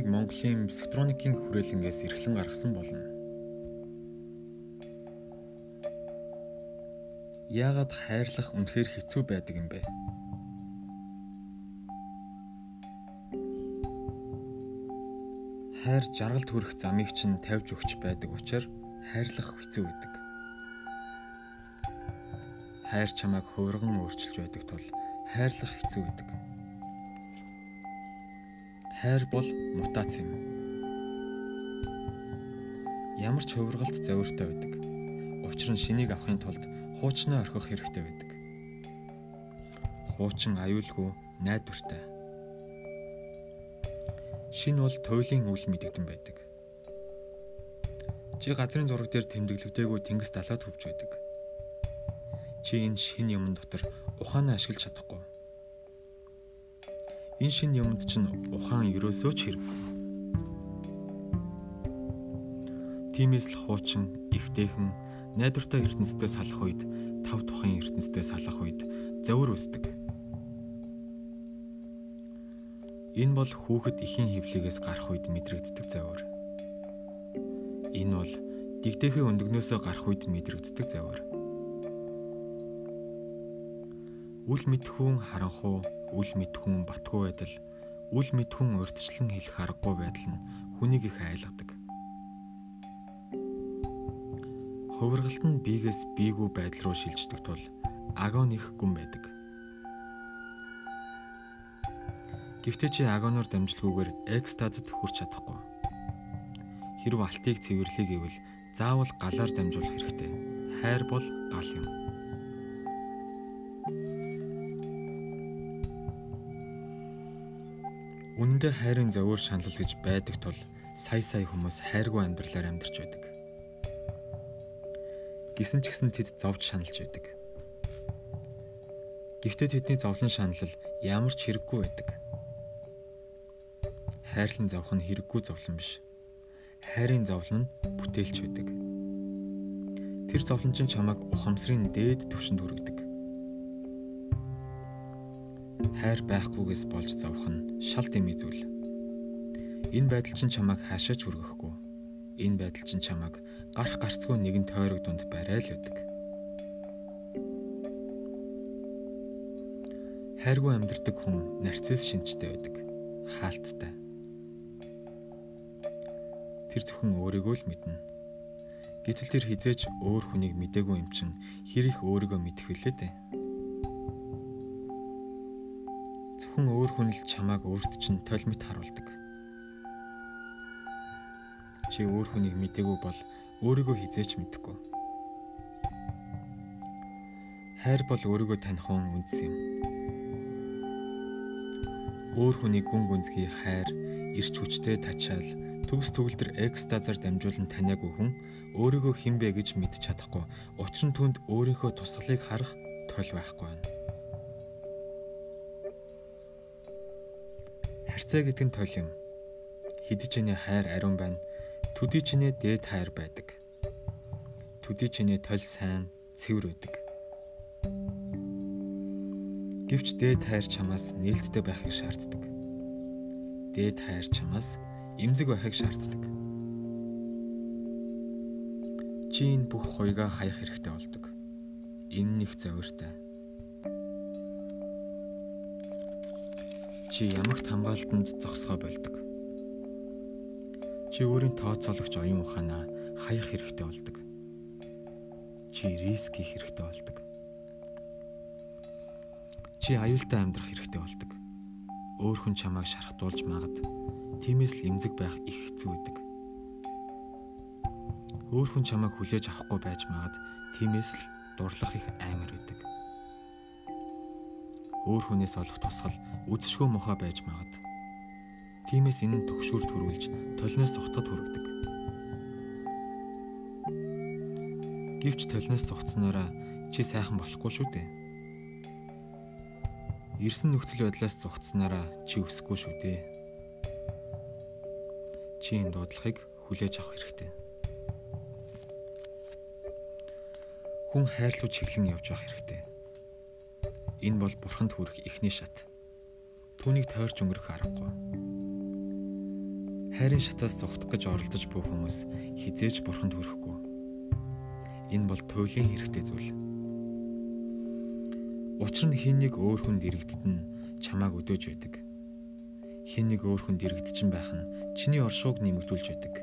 чамыг Монголын психотроникийн хүрээлэнгээс эрхлэн гаргасан болно. Яагаад хайрлах үнэхээр хэцүү байдаг юм бэ? Хайр жаргалд хүрэх замыг чинь тавьж өгч байдаг учраас хайрлах хэцүү байдаг. Хайр чамайг хуурган өөрчилж байдаг тул хайрлах хэцүү байдаг. Хайр бол мутац юм. Ямар ч хувиргалт зовиртой байдаг. Учир нь шинийг авахын тулд хуучнаа орхих хэрэгтэй байдаг. Хуучин аюулгүй найдвартай. Шин бол туйлын үл мэдэгдэн байдаг. Чи газрын зураг дээр тэмдэглэгдээгүй тэнгис далаад хөвж байдаг. Чи энэ шин юм дотор ухаанаа ашиглаж чадахгүй. Энэ шин юмд чинь ухаан ерөөсөө ч хэрэггүй. Тимээс л хуучин, эвтэйхэн найдвартай ертөнцтэй салах үед тав тухайн ертөнцтэй салах үед зовир үүсдэг. Энэ бол хүүхэд ихийн хөвлөгөөс гарах үед мэдрэгддэг зовир. Энэ бол дэгдэхээ өндөгнөөсөө гарах үед мэдрэгддэг зовир. Үл мэдхүүн харанхуу, үл мэдхүүн батгүй байдал, үл мэдхүүн урдчлан хэлэх аргагүй байдал нь хүнийг их айлгадаг. Хувиргалт нь биегээс биегүү байдал руу шилждэг тул агон их гүн байдаг. Гэхдээ чи агоноор дамжлаггүйгээр экстазд хүрч чадахгүй. Хэрв алтыг цэвэрлэе гэвэл заавал галаар дамжуулах хэрэгтэй. Хайр бол гал юм. Үнэндээ хайрын зөвөр шаналл гэж байдаг тул сая сая хүмүүс хайргүй амьдралаар амьдарч байдаг. Гисэн ч гэсэн тэд зовж шаналж байдаг. Гэхдээ тэдний зовлон шанал ямар ч хэрэггүй байдаг. Хайрлан зовх нь хэрэггүй зовлон биш. Хайрын зовлон нь бүтээлч байдаг. Тэр зовлон чинь чамайг ухамсарын дээд түвшинд хүргэдэг. Хайр байхгүйгээс болж зовх нь шал дэмий зүйл. Энэ байдал чинь чамайг хаашаач хүргэхгүй энэ байдал чинь чамайг гарах гарцгүй нэгэн тойрог дунд барай л үүдэг. Хайргүй амьдрдаг хүн нарцисс шинжтэй байдаг. Хаалттай. Тэр зөвхөн өөрийгөө л мэднэ. Гэтэл тэр хизээч өөр хүнийг мдээгүй юм чин хэр их өөрийгөө мэдэх вүлээ дээ. Зөвхөн өөр хүн л чамааг өөрт чинь толмит харуулдаг чи өөр хүнийг мдэггүй бол өөрийгөө хизээч мэдэхгүй. Хайр бол өөрийгөө таних хүн үндэс юм. Өөр хүний гүн гүнзгий хайр, ирч хүчтэй тачаал, төгс төгөлдөр экстазаар дамжуулан таниагүй хүн өөрийгөө хинбэ гэж мэдж чадахгүй. Учир нь түнд өөрийнхөө тусгалыг харах тол байхгүй байна. Харьцаа гэдэг нь тол юм. Хидэж ины хайр ариун байна Төдий чинээ дээд хайр байдаг. Төдий чинээ толь сайн, цэвэр байдаг. Гэвч дээд хайр чамаас нээлттэй байхыг шаарддаг. Дээд хайр чамаас эмзэг байхыг шаарддаг. Чи энэ бүх хоёгаа хаях хэрэгтэй болдог. Энэ нэг зовиртой. Чи ямагт хамгаалтанд зогсгоо болдог Чи өөрийн тооцоологч оюун ухаанаа хаях хэрэгтэй болдог. Чи риск хийх хэрэгтэй болдог. Чи аюултай амьдрах хэрэгтэй болдог. Өөр хүн чамайг шархтуулж магад. Тиймээс л эмзэг байх их хэцүү байдаг. Өөр хүн чамайг хүлээж авахгүй байж магад. Тиймээс л дурлах их аймар байдаг. Өөр хүнээс олох тусгал үзшгүй мохоо байж магад Тиймээс энэ төгшүүр төрүүлж толноос цухтад хүргэдэг. Гэвч толноос цухтснараа чи сайхан болохгүй шүү дээ. Ирсэн нөхцөл байдлаас цухтснараа чи өсөхгүй шүү дээ. Чи энэ дуудлагыг хүлээж авах хэрэгтэй. Хүн хайрлуу чиглэн явж явах хэрэгтэй. Энэ бол бурханд хүрэх эхний шат. Түүнийг тойрч өнгөрөх аргагүй хайрын шатаас зогтох гэж оролдож буй хүмүүс хизээж бурханд хүрэхгүй. Энэ бол туйлын хэрэгтэй зүйл. Учир нь хин нэг өөр хүнд иргэдт нь чамааг өдөөж байдаг. Хин нэг өөр хүнд иргэдчин байх нь чиний оршууг нэмэгдүүлж байдаг.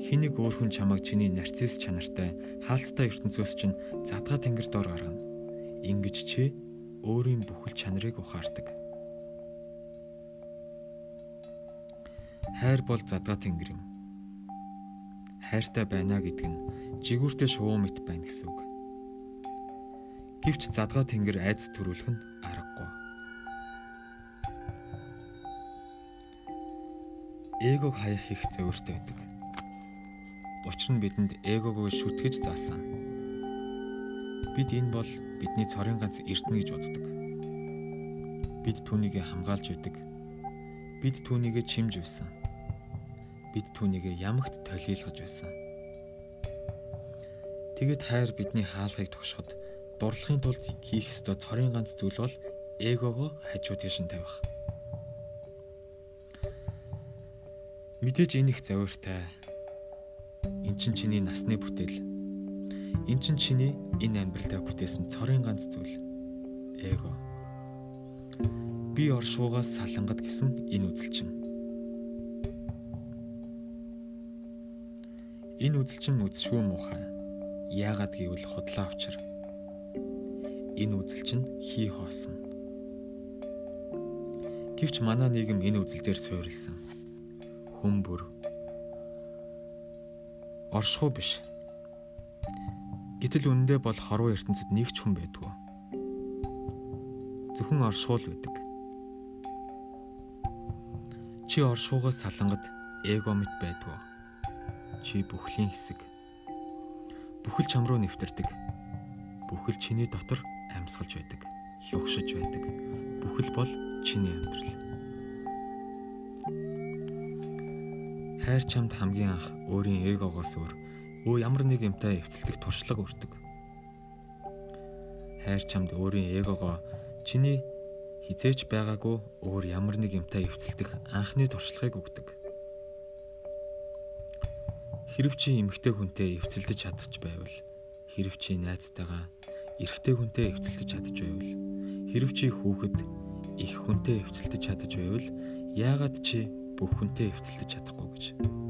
Хин нэг өөр хүн чамааг чиний нарцисс чанартай хаалттай ертөнцөөс чинь задгаа тэнгэр доор гаргана. Ингиж чи өөрийн бүхэл чанарыг ухаардаг. Хайр бол задгаа тэнгэр юм. Хайртай байна гэдэг нь жигүүртэй шувуу мэт байна гэсэн үг. Гэвч задгаа тэнгэр айц төрүүлэх нь аргагүй. эгог хаях их зөөртэй байдаг. Учир нь бидэнд эгогоо шүтгэж заасан. Бид энэ бол бидний цорын ганц эрдэнэ гэж боддог. Бид түүнийг хамгаалж байдаг. Бид түүнийг чимж байсан. Бид түүнийг ямагт толийлгож байсан. Тэгэд хайр бидний хаалгыг тогшоход дурлахын тулд хийх ёстой цорын ганц зүйл бол эгогоо хажууд тийш нь тавих. Мэдээж энэ их зовиртай. Эн чин чиний насны бүтээл. Эн чин чиний энэ амьдралдаа бүтээсэн цорын ганц зүйл. Эго. Би оршуугаас салангад гэсэн энэ үзэл чинь. Энэ үзэл чинь үзшгүй муухай. Яагаад гэвэл худлаа учир. Энэ үзэл чинь хий хоосон. Гэвч манай нийгэм энэ үзэл дээр суурилсан хүмбэр оршихуй биш. Гэтэл үнэндээ бол хорвоо ертөнцид нэг ч хүн байдгүй. Зөвхөн оршуул байдаг. Чи оршуугаас салангад эго мэт байдгүй. Чи бүхлийн хэсэг. Бүхэл чам руу нэвтэрдэг. Бүхэл чиний дотор амьсгалж байдаг. Лугшиж байдаг. Бүхэл бол чиний амьдрал. хайр чамд хамгийн анх өөрийн эгогоос өөр өө ямар нэг юмтай эвцэлдэх туршлага өртөг. Хайр чамд өөрийн эгогоо чиний хизээч байгаагүй өөр ямар нэг юмтай эвцэлдэх анхны туршлагыг өгдөг. Хэрв чи эмэгтэй хүнтэй эвцэлдэж чадчих байвал хэрв чи найзтайгаа эрэгтэй хүнтэй эвцэлдэж чадчих байвал хэрв чи хүүхэд их хүнтэй эвцэлдэж чадчих байвал яагаад чи бүх хүнтэй эвцэлдэж чадахгүй гэж.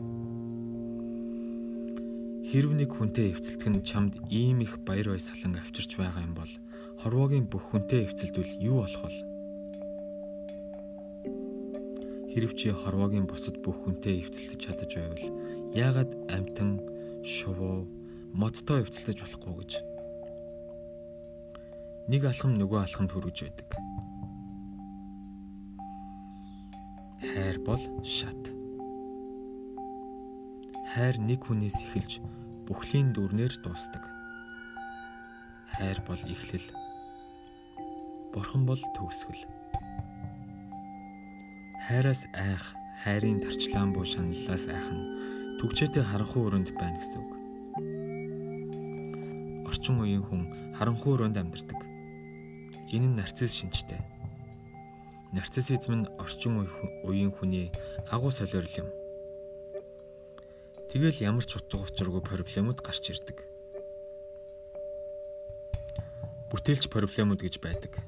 Хэрв нэг хүнтэй эвцэлдэх нь чамд ийм их баяр баясгалан авчирч байгаа юм бол хорвоогийн бүх хүнтэй эвцэлдвэл юу болох вэ? Хэрв чи хорвоогийн бусад бүх хүнтэй эвцэлдэж чадаж байвал яагаад амтан, шувуу, модтой эвцэлдэж болохгүй гэж. Нэг алхам нөгөө алхамд хүрэж байдаг. Хайр бол шат. Хайр нэг хүнээс эхэлж бүхлийн дүрнээр дуусдаг. Хайр бол эхлэл. Бурхан бол төгсгөл. Хайраас айх, хайрын тарчлаан буу шаналлаас айх нь түгчээтэй харанхуй өрөөнд байна гэсэн үг. Орчин үеийн хүн харанхуй өрөөнд амьдардаг. Энэ нь нарцисс шинжтэй нарциссизм нь орчин үеийн хүний агуу солиорл юм. Тэгэл ямар ч утга учиргүй проблемууд гарч ирдэг. Бүтээлч проблемууд гэж байдаг.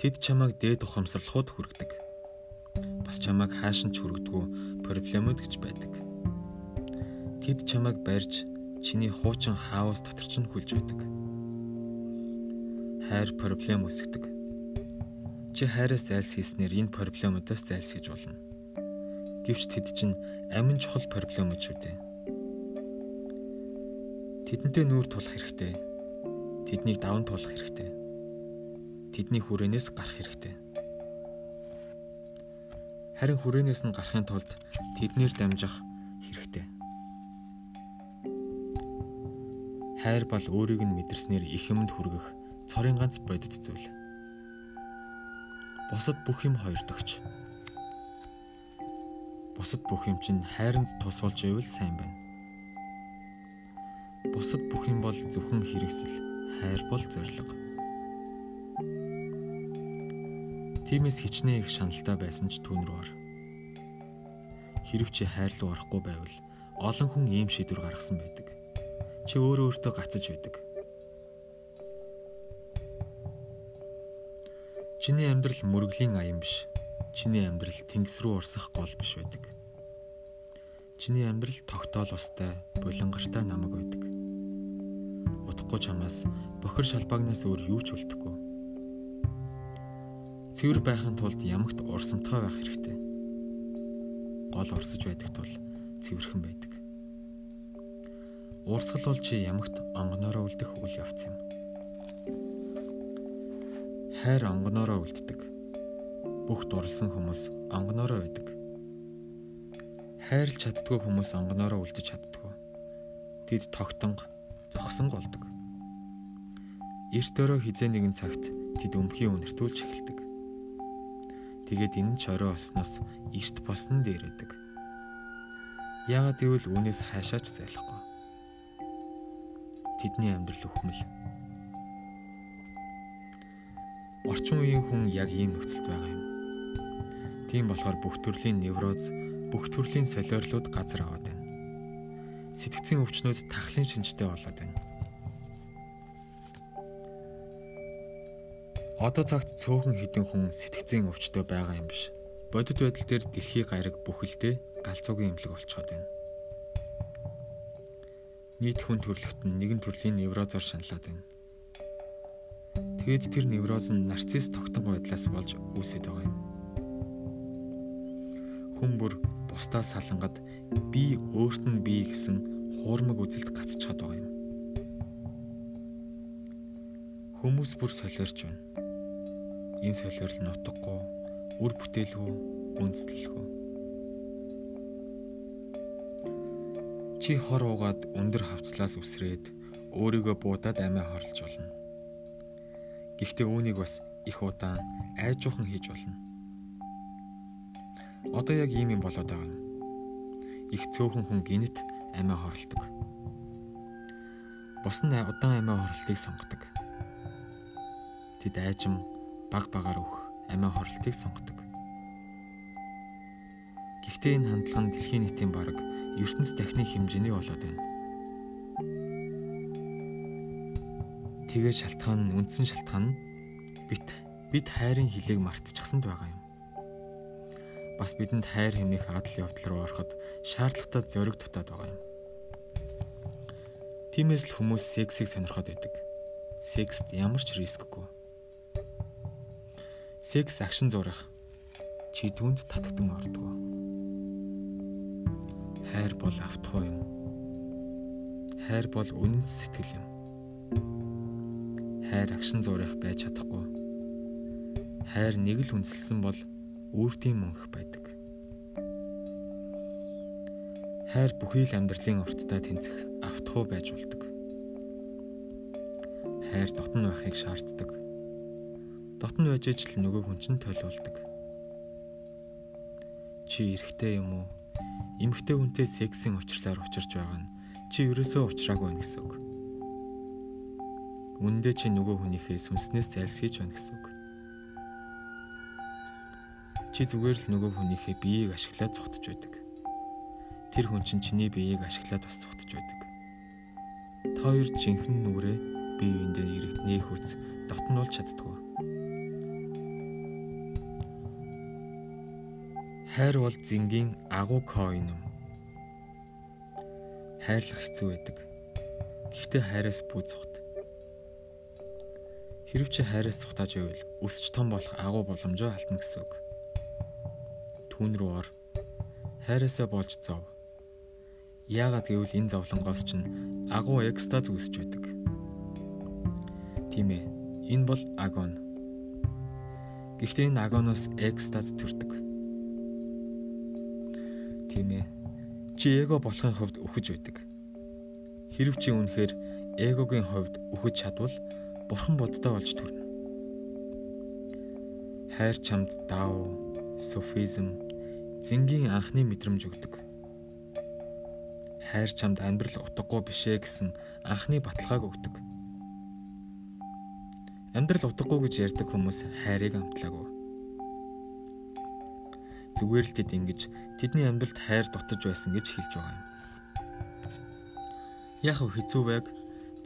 Тэд чамайг дээд ухамсарлахууд хүргэдэг. Бас чамайг хаашин ч хүргэдэггүй проблемууд гэж байдаг. Тэд чамайг барьж чиний хуучин хаус дотор ч хүлж байдаг. Хайр проблем үүсгдэг Чи хайраас зайлс хийснээр энэ проблемуудаас зайлсхийж болно. Гэвч тэд чинь амин чухал проблемууд шүү дээ. Тэдэнтэй нүүр тулах хэрэгтэй. Тэднийг даван туулах хэрэгтэй. Тэдний хүрээнээс гарах хэрэгтэй. Харин хүрээнээс нь гарахын тулд тэднэр дамжих хэрэгтэй. Хайр бол өөрийг нь мэдэрснээр их юмд хүргэх цорын ганц бодит зүйл бусад бүх юм хоёрдогч. Бусад бүх юм чинь хайранд тус болж ивэл сайн байна. Бусад бүх юм бол зөвхөн хэрэгсэл, хайр бол зориг. Тиймээс хичнээн их шаналтай байсан ч түүн рүү ор. Хэрв чи хайр руу орохгүй байвал олон хүн ийм шийдвэр гаргасан байдаг. Чи өөрөө өөртөө гацаж байдаг. Чиний амьдрал мөргөлийн аян биш. Чиний амьдрал тэнгис рүү урсах гол биш байдаг. Чиний амьдрал тогтоол устай, булангартай намаг байдаг. Удахгүй чамаас бохир шалбагнаас өөр юу ч үлдэхгүй. Цэвэр байхын тулд ямагт урсамтгай байх хэрэгтэй. Гол урсаж байдаг тул цэвэрхэн байдаг. Уурсгал бол чи ямагт онгоноороо үлдэх үйл явц юм. Хайр онгоноороо үлддэг. Бүх дурлсан хүмүүс онгоноороо байдаг. Хайрлж чаддгүй хүмүүс онгоноороо үлдэж чаддгүй. Тэд тогтонго, зогсон голдог. Эрт өрөө хизээ нэгэн цагт тэд өмхийн үнэртүүлж эхэлдэг. Тэгээд энэ ч орой болсноос эрт босно дээрээдэг. Яагаад гэвэл үүнээс хаашаач зайлахгүй тэдний амьдрал өхмөл. Орчин үеийн хүн яг ийм нөхцөлд байгаа юм. Тийм болохоор бүх төрлийн невроз, бүх төрлийн солиорлууд газар аваад байна. Сэтгцийн өвчнүүд тахлын шинжтэй болоод байна. Одоо цагт цөөхөн хідэн хүн сэтгцийн өвчтөй байгаа юм биш. Бодит байдал дээр дэлхий гариг бүхэлдээ галзуугийн эмнэлэг болчиход байна нийт хүн төрлөخت нь нэгэн төрлийн неврозоор шаналаад байна. Тэгээд тэр невроз нь нарцисс тогтон байдлаас болж үүсэж байгаа юм. Хүн бүр бусдаас салангад би өөрт нь бий гэсэн хуурмаг үзэлд гацчихад байгаа юм. Хүмүүс бүр солиорч байна. Энэ солиорл нь утгагүй, үр бүтээлгүй, үндэслэлгүй Чи хор уугаад өндөр хавцлаас үсрээд өөрийгөө буудаад амиа хорлож болно. Гэхдээ үүнийг бас их удаан айжуухан хийж болно. Одоо яг ийм юм болоод байгаа. Их цөөхөн хүн гинт амиа хорлдог. Бус нь удаан амиа хорлтыг сонгодог. Тэд айжим баг багаар өөх амиа хорлтыг сонгодог. Гэхдээ энэ хандлага нь дэлхийн нийтийн бараг ертөнц дахны хэмжээний болоод байна. Тэгээ шалтгаан нь үндсэн шалтгаан нь бит бид хайрын хилийг мартчихсанд байгаа юм. Бас бидэнд хайр хэмээх адал явдал руу ороход шаардлагатай зориг дутаад байгаа юм. Тиймээс л хүмүүс сексийг сонирхоод байдаг. Секст ямар ч рискгүй. Секс агшин зурах. Чи түнд татгдан ордгоо. Хайр бол автхой юм. Хайр бол үнэн сэтгэл юм. Хайр агшин зурих байж чадахгүй. Хайр нэг л үнсэлсэн бол үүртийн мөнх байдаг. Хайр бүхий л амьдралын урттай тэнцэх автхуу байж болдог. Хайр дотн байхыг шаарддаг. Дотн байж ижил нөгөө хүн чинь тойлуулдаг. Чи эрэхтэй юм уу? эмэгтэй хүнтэй сексийн учрлаар учирч байгаа нь чи ерөөсөө учраагүй байна гэсэн үг. Үндэ чи нөгөө хүнийхээ сүнснээс зайлсхийж байна гэсэн үг. Чи зүгээр л нөгөө хүнийхээ биеийг ашиглаад цухтж байдаг. Тэр хүн чинь чиний биеийг ашиглаад бас цухтж байдаг. Та хоёр жинхэнэ нүрээ бие биендээ ирэх нээх үц дотнуулж чаддгүй. Хайр бол зингийн агуу коин юм. Хайрлах хэцүү байдаг. Гэхдээ хайраас бүү цухт. Хэрв чи хайраас цухтааж байвал өсч том болох агуу боломжоо алдна гэсэн үг. Түүн рүү ор. Хайраасаа болж зов. Яагаад гэвэл энэ зовлонгоос чинь агуу экстаз үүсч байдаг. Тийм ээ. Энэ бол агон. Гэхдээ энэ агоноос экстаз төрдөг тийм ээ. Чи эго болохын хувьд үхэж байдаг. Хэрв чи үнэхээр эгогийн хувьд үхэж чадвал бурхан буддаа болж төрнө. Хайр чамд даав, софизм, зингийн анхны мэдрэмж өгдөг. Хайр чамд амьдрал утгагүй бишээ гэсэн анхны баталгааг өгдөг. Амьдрал утгагүй гэж ярьдаг хүмүүс хайрыг амтлаагүй. зүгээр л тэд ингэж тэдний амьдралд хайр дутаж байсан гэж хэлж байгаа юм. Яг хэцүү байг,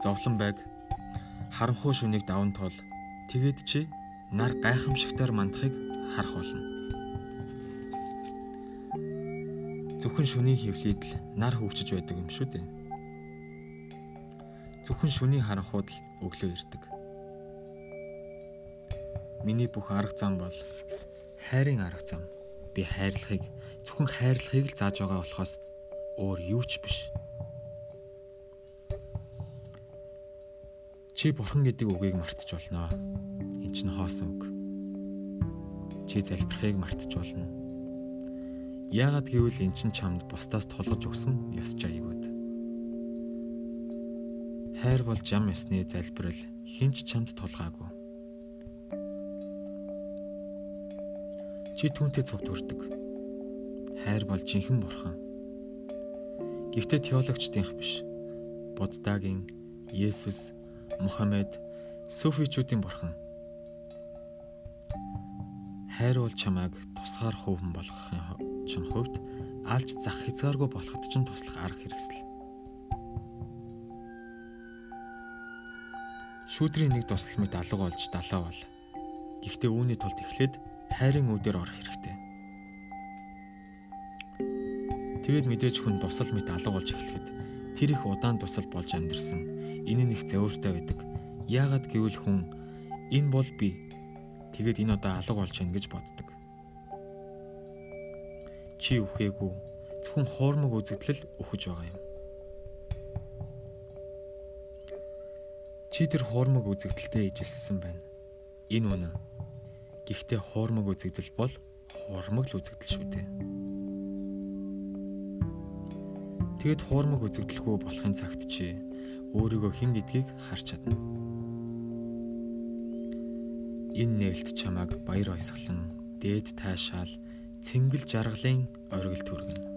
зовлон байг, харанхуй шүнийг даван тул тэгээд чи нар гайхамшигтаар мандахыг харах болно. Зөвхөн шүний хөвлөд л нар хөвчөж байдаг юм шүү дээ. Зөвхөн шүний харанхууд л өглөө ирдэг. Миний бүх арга зам бол хайрын арга зам. Би хайрлахыг зөвхөн хайрлахыг л зааж байгаа болохоос өөр юу ч биш. Чи бурхан гэдэг үгийг мартаж болно. Энд чинь хоосон үг. Чи залбирахыг мартаж болно. Яагаад гэвэл эн чинь чамд бусдаас тулгаж өгсөн ёс жаягууд. Хайр бол жам ёсны залбирал хинч чамд тулгаагүй. Чи түүнтэй цогт хүрдэг. Хайр бол жинхэнэ бурхан. Гэхдээ теологчдийнх биш. Буддагийн, Есүс, Мухаммед, Суфичүүдийн бурхан. Хайр бол чамайг тусгаар хөвөн болгохын чинь хувьд алж зах хязгааргүй болоход ч туслах арга хэрэгсэл. Шүүдрийн нэг тусал мэт алга болж далаа бол. Гэхдээ үүний тулд эхлээд хайрын үдээр орох хэрэгтэй. Тэгэд мэдээж хүн тусал мэт алга болж эхлэхэд тэр их удаан тусал болж амьдрсан. Энэ нэг зөөртэй байдаг. Яагаад гэвэл хүн энэ бол би. Тэгэд энэ одоо алга болж байна гэж боддог. Чи үхээгүй зөвхөн хоормог үзэгдэл өөхөж байгаа юм. Чи тэр хоормог үзэгдэлтэй ижилсэн байна. Энэ үнэ Гэхдээ хуурмаг үзэгдэл бол хуурмаг л үзэгдэл шүү дээ. Тэгэд хуурмаг үзэгдэлгүй болохын цагт чи өөрийгөө хэн гэдгийг харж чадна. Энэ нээлт чамааг баяр баясгалан, дээд таашаал, цэнгэл жаргалын оргил төргөн.